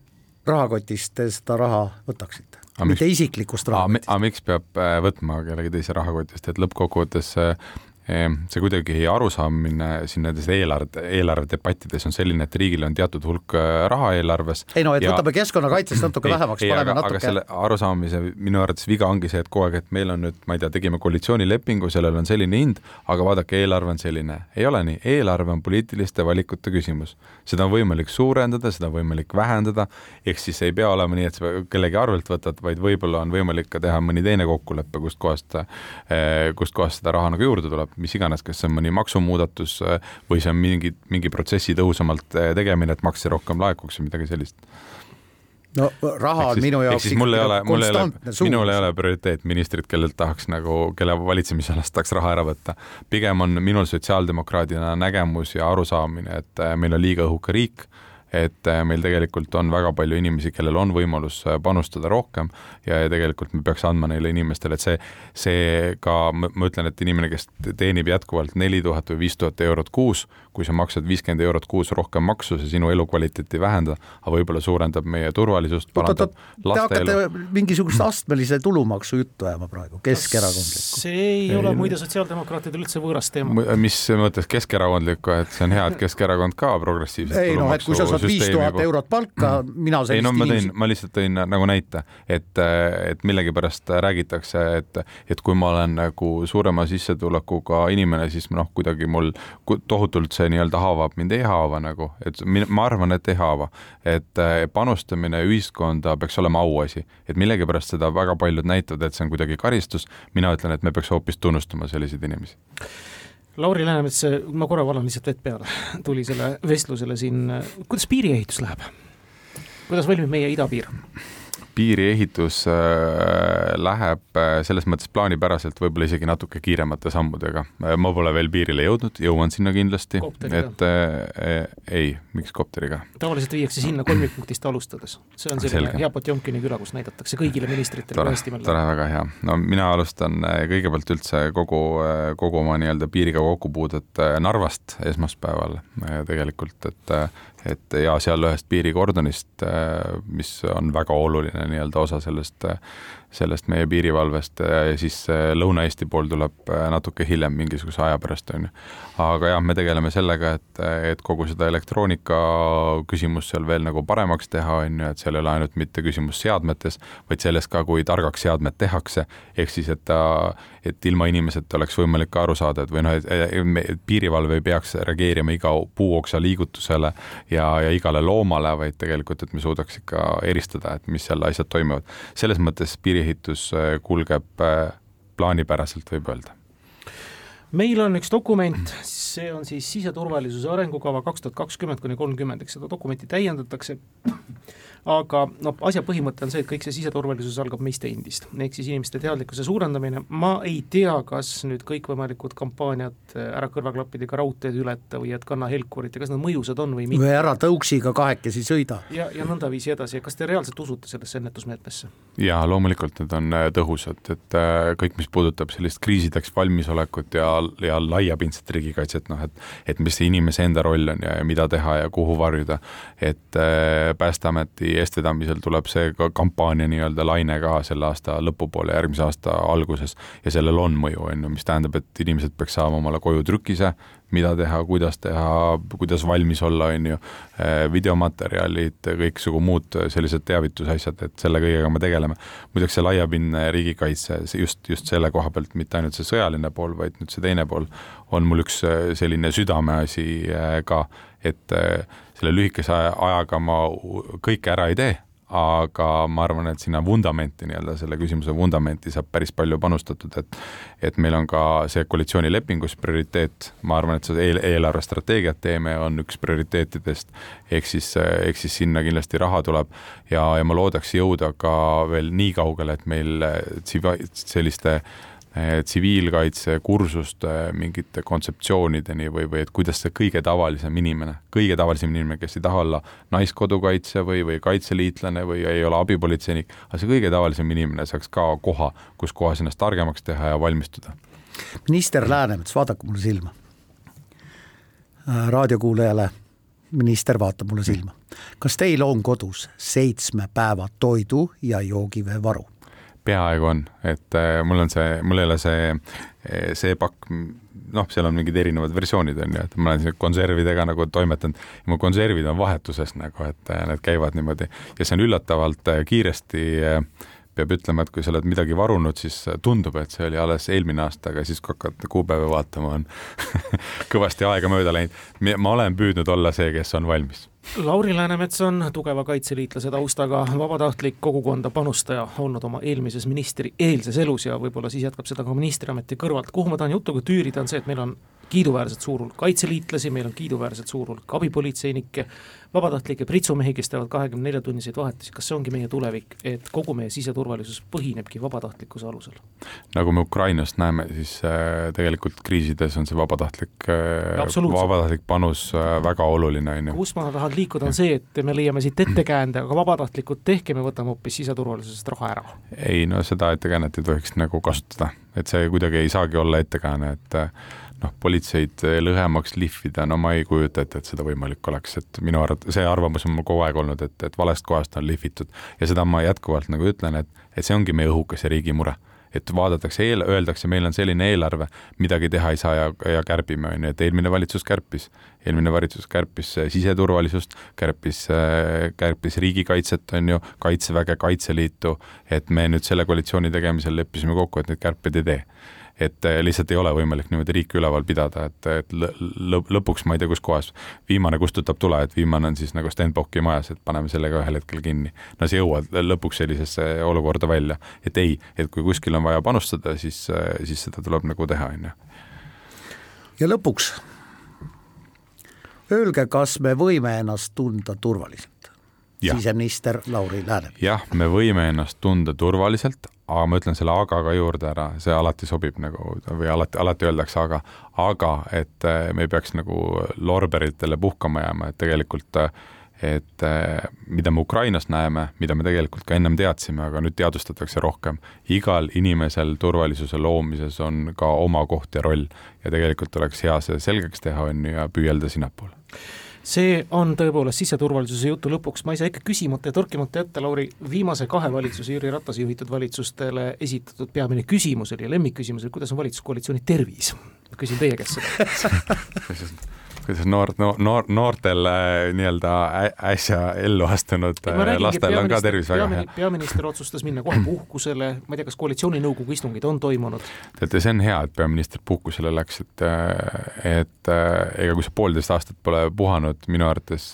rahakotist te seda raha võtaksite? mitte isiklikust rahakotist. aga miks peab äh, võtma kellegi teise rahakotist, et lõppkokkuvõttes äh, see kuidagi arusaamine siin nendes eelarve, eelarvedebattides on selline, et riigil on teatud hulk äh, raha eelarves. ei no, et ja... võtame keskkonnakaitsest natuke vähemaks, paneme natuke. aga selle arusaamise minu arvates viga ongi see, et kogu aeg, et meil on nüüd, ma ei tea, tegime koalitsioonilepingu, sellel on selline hind, aga vaadake, eelarve on selline. ei ole nii, eelarve on poliitiliste valikute küsimus. seda on võimalik suurendada, seda on võimalik vähendada, ehk siis ei pea olema nii, et sa kellegi arvelt võtad, vaid võib-olla on võimalik ka teha mõni teine kokkulepe, kustkohast, äh, kustkohast seda raha nagu juurde tuleb mis iganes, kas see on mõni maksumuudatus äh, või see on mingi, mingi protsessi tõhusamalt äh, tegemine, et makse rohkem laekuks või midagi sellist no raha on minu jaoks ikkagi mul ei ole, mul ei ole, minul ei ole prioriteet ministrit, kellelt tahaks nagu, kelle valitsemisalast tahaks raha ära võtta. pigem on minul sotsiaaldemokraadina nägemus ja arusaamine, et äh, meil on liiga õhuke riik et äh, meil tegelikult on väga palju inimesi, kellel on võimalus äh, panustada rohkem ja, ja tegelikult me peaks andma neile inimestele, et see, see ka, ma ütlen, et inimene, kes teenib jätkuvalt neli tuhat või viis tuhat eurot kuus, kui sa maksad viiskümmend eurot kuus rohkem maksu, see sinu elukvaliteeti ei vähenda, aga võib-olla suurendab meie turvalisust, parandab laste elu. Te hakkate mingisugust astmelise tulumaksu juttu ajama praegu, keskerakondlikku. see ei, ei ole muide sotsiaaldemokraatidele üldse võõras teema. mis mõttes keskerakondlikku, et see on hea, et Keskerakond ka progressiivset ei noh, et kui sa saad viis tuhat eurot palka, mina sellist ei no ma tõin, ma lihtsalt tõin nagu näite, et, et millegipärast räägitakse, et, et kui ma olen nagu suurema sissetulekuga inimene, siis noh, kuidagi mul tohutult see see nii-öelda haavab mind, ei haava nagu, et ma arvan, et ei haava. et eh, panustamine ühiskonda peaks olema auasi, et millegipärast seda väga paljud näitavad, et see on kuidagi karistus, mina ütlen, et me peaks hoopis tunnustama selliseid inimesi. Lauri Läänemets, ma korra valan lihtsalt vett peale, tuli selle vestlusele siin, kuidas piiriehitus läheb? kuidas valmib meie idapiir? Piiriehitus äh, läheb äh, selles mõttes plaanipäraselt võib-olla isegi natuke kiiremate sammudega. Äh, ma pole veel piirile jõudnud, jõuan sinna kindlasti, et äh, ei, miks kopteriga? tavaliselt viiakse sinna kolmikpunktist alustades, see on selline Selge. hea Potjomkini küla, kus näidatakse kõigile ministritele tore, tore, väga hea. no mina alustan kõigepealt üldse kogu, kogu oma nii-öelda piiriga kokkupuudet Narvast esmaspäeval tegelikult, et et ja seal ühest piirikordonist, mis on väga oluline nii-öelda osa sellest sellest meie piirivalvest ja siis Lõuna-Eesti pool tuleb äh, natuke hiljem, mingisuguse aja pärast, on ju. aga jah, me tegeleme sellega, et, et kogu seda elektroonika küsimust seal veel nagu paremaks teha, on ju, et seal ei ole ainult mitte küsimus seadmetes, vaid selles ka, kui targaks seadmed tehakse, ehk siis, et ta, et ilma inimeseta oleks võimalik ka aru saada, et või noh, et piirivalve ei peaks reageerima iga puuoksa liigutusele ja, ja igale loomale, vaid tegelikult, et me suudaks ikka eristada, et mis seal asjad toimuvad. selles mõttes piiri ehitus äh, kulgeb äh, plaanipäraselt, võib öelda? Meil on üks dokument, see on siis siseturvalisuse arengukava kaks tuhat kakskümmend kuni kolmkümmend, eks seda dokumenti täiendatakse aga noh, asja põhimõte on see, et kõik see siseturvalisus algab meist endist, ehk siis inimeste teadlikkuse suurendamine, ma ei tea, kas nüüd kõikvõimalikud kampaaniad äh, ära kõrvaklappidega raudteed ületa või et kanna helkurit ja kas nad mõjusad on või mitte. või ära tõuksiga kahekesi sõida. ja, ja nõndaviisi edasi, kas te reaalselt usute sellesse ennetusmeetmesse? jaa, loomulikult need on äh, tõhusad, et äh, kõik, mis puudutab sellist kriisideks valmisolekut ja, ja laiapindset riigikaitset, noh et et mis see inimese enda roll on ja, ja mida teha ja kuhu varjuda, et Päästeameti eestvedamisel tuleb see ka kampaania nii-öelda laine ka selle aasta lõpupoole, järgmise aasta alguses. Ja sellel on mõju, on ju, mis tähendab, et inimesed peaks saama omale koju trükise, mida teha, kuidas teha, kuidas valmis olla, on ju, eh, videomaterjalid, kõiksugu muud sellised teavitusasjad, et selle kõigega me tegeleme. muideks see laiapindne riigikaitse, just, just selle koha pealt, mitte ainult see sõjaline pool, vaid nüüd see teine pool, on mul üks eh, selline südameasi eh, ka, et selle lühikese ajaga ma kõike ära ei tee aga ma arvan, et sinna vundamenti nii-öelda, selle küsimuse vundamenti saab päris palju panustatud, et et meil on ka see koalitsioonilepingus prioriteet, ma arvan, et see eel, eelarvestrateegiat teeme, on üks prioriteetidest, ehk siis, ehk siis sinna kindlasti raha tuleb ja, ja ma loodaks jõuda ka veel nii kaugele, et meil tsiva-, selliste äh, tsiviilkaitsekursuste mingite kontseptsioonideni või, või et kuidas see kõige tavalisem inimene, kõige tavalisem inimene, kes ei taha olla naiskodukaitse või, või kaitseliitlane või ei ole abipolitseinik, aga see kõige tavalisem inimene saaks ka koha, kus kohas ennast targemaks teha ja valmistuda. minister Läänemets, vaadake mulle silma. Raadiokuulajale, minister vaatab mulle silma. kas teil on kodus seitsme päeva toidu ja joogivee varu? Peaaegu on, et äh, mul on see, mul ei ole see, äh, see pakk, noh, seal on mingid erinevad versioonid on ju, et ma olen konservidega nagu toimetanud mu konservid on vahetuses nagu, et äh, need käivad niimoodi ja see on üllatavalt kiiresti peab ütlema, et kui sa oled midagi varunud, siis tundub, et see oli alles eelmine aasta, aga siis kui hakkad kuupäeva vaatama, on kõvasti aega mööda läinud. ma olen püüdnud olla see, kes on valmis Lauri Läänemets on tugeva kaitseliitlase taustaga vabatahtlik kogukonda panustaja olnud oma eelmises ministri eelses elus ja võib-olla siis jätkab seda ka ministriameti kõrvalt. kuhu ma tahan jutuga tüürida, on see, et meil on kiiduväärselt suur hulk kaitseliitlasi, meil on kiiduväärselt suur hulk abipolitseinikke, vabatahtlikke pritsumehi, kes teevad kahekümne nelja tunniseid vahetusi, kas see ongi meie tulevik, et kogu meie siseturvalisus põhinebki vabatahtlikkuse alusel? nagu me Ukrainast näeme, siis äh, tegelikult kriisides on see vabatahtlik äh,, vabatahtlik panus äh, väga oluline, on ju. kus ma tahan liikuda, on see, et me leiame siit ettekäände, aga vabatahtlikud, tehke, me võtame hoopis siseturvalisusest raha ära. ei no seda ettekäänet ei tohiks nagu kasutada, et see kuidagi ei saagi olla ettekääne, et noh, politseid lõhemaks lihvida, no ma ei kujuta ette, et seda võimalik oleks, et minu arvates, see arvamus on mul kogu aeg olnud, et, et valest kohast on lihvitud. ja seda ma jätkuvalt nagu ütlen, et, et see ongi meie õhukese riigi mure. et vaadatakse eel-, öeldakse, meil on selline eelarve, midagi teha ei saa ja, ja kärbime, on ju, et eelmine valitsus kärpis. eelmine valitsus kärpis siseturvalisust, kärpis, kärpis riigikaitset, on ju, kaitseväge, Kaitseliitu, et me nüüd selle koalitsiooni tegemisel leppisime kokku, et neid kärpeid ei tee et äh, lihtsalt ei ole võimalik niimoodi riiki üleval pidada, et, et lõp-, lõpuks ma ei tea, kus kohas viimane kustutab tule, et viimane on siis nagu Stenbocki majas, et paneme selle ka ühel hetkel kinni. no sa jõuad lõpuks sellisesse olukorda välja, et ei, et kui kuskil on vaja panustada, siis, äh, siis seda tuleb nagu teha, on ju. ja lõpuks, öelge, kas me võime ennast tunda turvaliselt? siseminister Lauri Läänemets. jah, me võime ennast tunda turvaliselt, aga ma ütlen selle aga ka juurde ära, see alati sobib nagu või alati, alati öeldakse aga, aga et eh, me ei peaks nagu lorberitele puhkama jääma, et tegelikult et eh, mida me Ukrainas näeme, mida me tegelikult ka ennem teadsime, aga nüüd teadvustatakse rohkem, igal inimesel turvalisuse loomises on ka oma koht ja roll. Ja tegelikult oleks hea see selgeks teha, on ju, ja püüelda sinnapoole see on tõepoolest siseturvalisuse jutu lõpuks, ma ei saa ikka küsimata ja torkimata jätta, Lauri, viimase kahe valitsuse, Jüri Ratase juhitud valitsustele esitatud peamine küsimus oli, lemmikküsimus oli, kuidas on valitsuskoalitsiooni tervis? küsin teie käest seda kuidas noor, noor, noortel nii-öelda äsja ellu astunud lastel on ka tervis väga hea. peaminister otsustas minna kohe puhkusele, ma ei tea, kas koalitsiooninõukogu istungid on toimunud? teate, see on hea, et peaminister puhkusele läks, et, et ega kui sa poolteist aastat pole puhanud, minu arvates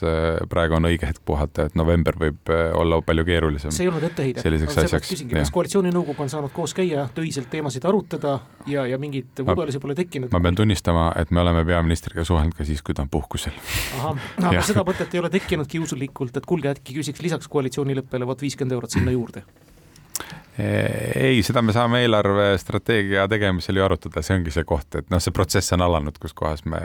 praegu on õige hetk puhata, et november võib olla palju keerulisem. see ei olnud etteheide. selliseks asjaks. kas koalitsiooninõukogu on saanud koos käia, töiselt teemasid arutada ja, ja mingeid vudelisi pole tekkinud? ma pean tunnistama, et me oleme peaministriga suhelnud ka siis, siis, kui ta on puhkusel. aga seda mõtet ei ole tekkinud kiusulikult, et kuulge, äkki küsiks lisaks koalitsioonileppele vot viiskümmend eurot sinna juurde? Ei, seda me saame eelarvestrateegia tegemisel ju arutada, see ongi see koht, et noh, see protsess on alanud, kus kohas me,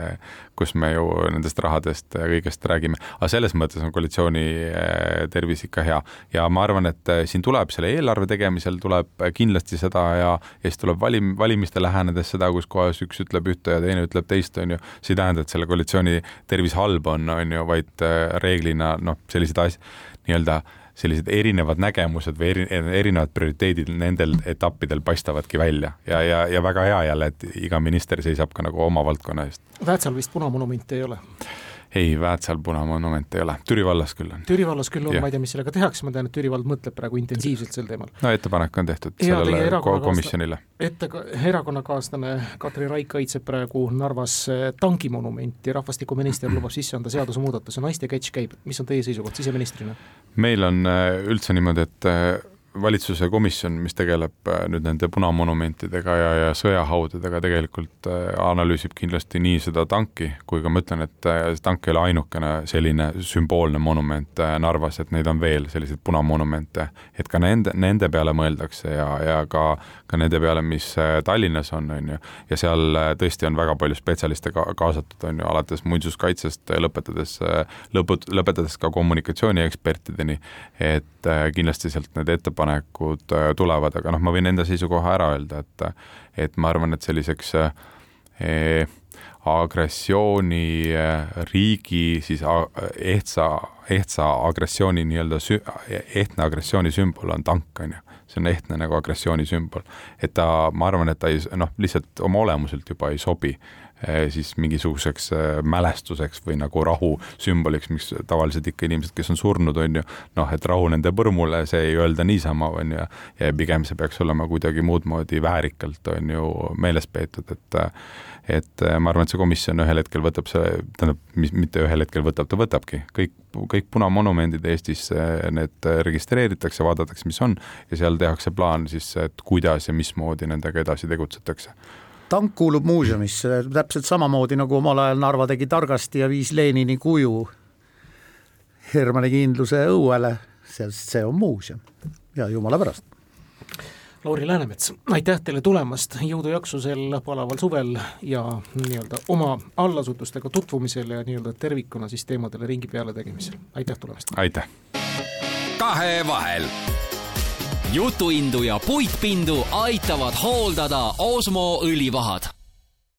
kus me ju nendest rahadest kõigest räägime, aga selles mõttes on koalitsiooni eh, tervis ikka hea. Ja ma arvan, et eh, siin tuleb selle eelarve tegemisel tuleb kindlasti seda ja, ja siis tuleb valim-, valimiste lähenedes seda, kus kohas üks ütleb ühte ja teine ütleb teist, on ju, see ei tähenda, et selle koalitsiooni tervis halb on, on ju, vaid eh, reeglina noh, sellised asjad, nii-öelda sellised erinevad nägemused või eri, erinevad prioriteedid nendel etappidel paistavadki välja ja, ja, ja väga hea jälle, et iga minister seisab ka nagu oma valdkonna eest. Väätsal vist punamonumenti ei ole? Ei, Väätsal punamonumente ei ole, Türi vallas küll on. Türi vallas küll on, ma ei tea, mis sellega tehakse, ma tean, et Türi vald mõtleb praegu intensiivselt sel teemal. no ettepanek on tehtud Ja sellele komisjonile. ette, erakonnakaaslane Katri Raik kaitseb praegu Narvas eh, tankimonumenti, rahvastikuminister lubab sisse anda seadusemuudatuse, naiste catch käib, mis on teie seisukoht siseministrina? meil on äh, üldse niimoodi, et äh, valitsuse komisjon, mis tegeleb äh, nüüd nende punamonumentidega ja, ja sõjahaudadega, tegelikult äh, analüüsib kindlasti nii seda tanki, kui ka ma ütlen, et äh, see tank ei ole ainukene selline sümboolne monument Narvas, et neid on veel, selliseid punamonumente, et ka nende, nende peale mõeldakse ja, ja ka, ka nende peale, mis äh, Tallinnas on, on ju, ja seal äh, tõesti on väga palju spetsialiste ka kaasatud, on ju, alates muinsuskaitsest, lõpetades, lõput-, lõpetades ka kommunikatsiooniekspertideni, et äh, kindlasti sealt need ettepanekud äh, tulevad, aga noh, ma võin enda seisukoha ära öelda, et et ma arvan, et selliseks eh, agressiooni riigi siis ehtsa, ehtsa agressiooni nii-öelda sü-, ehtne agressiooni sümbol on tank, on ju. See on ehtne nagu agressiooni sümbol. et ta, ma arvan, et ta ei, noh, lihtsalt oma olemuselt juba ei sobi siis mingisuguseks eh, mälestuseks või nagu rahu sümboliks, miks tavaliselt ikka inimesed, kes on surnud, on ju, noh, et rahu nende põrmule, see ei öelda niisama, on ju, ja pigem see peaks olema kuidagi muud moodi väärikalt, on ju, meeles peetud, et et eh, ma arvan, et see komisjon ühel hetkel võtab selle, tähendab, mis mitte ühel hetkel võtab, ta võtabki. Kõik, kõik punamonumendid Eestis, eh, need registreeritakse, vaadatakse, mis on ja seal tehakse plaan siis, et kuidas ja mismoodi nendega edasi tegutsetakse tank kuulub muuseumisse, täpselt samamoodi nagu omal ajal Narva tegi targasti ja viis Lenini kuju Hermanni kindluse õuele, sest see on muuseum ja jumala pärast. Lauri Läänemets, aitäh teile tulemast, jõudu-jaksu sel palaval suvel ja nii-öelda oma allasutustega tutvumisel ja nii-öelda tervikuna siis teemadele ringi peale tegemisel, aitäh tulemast! aitäh! kahevahel. Jutuindu ja puitpindu aitavad hooldada Osmo õlivahad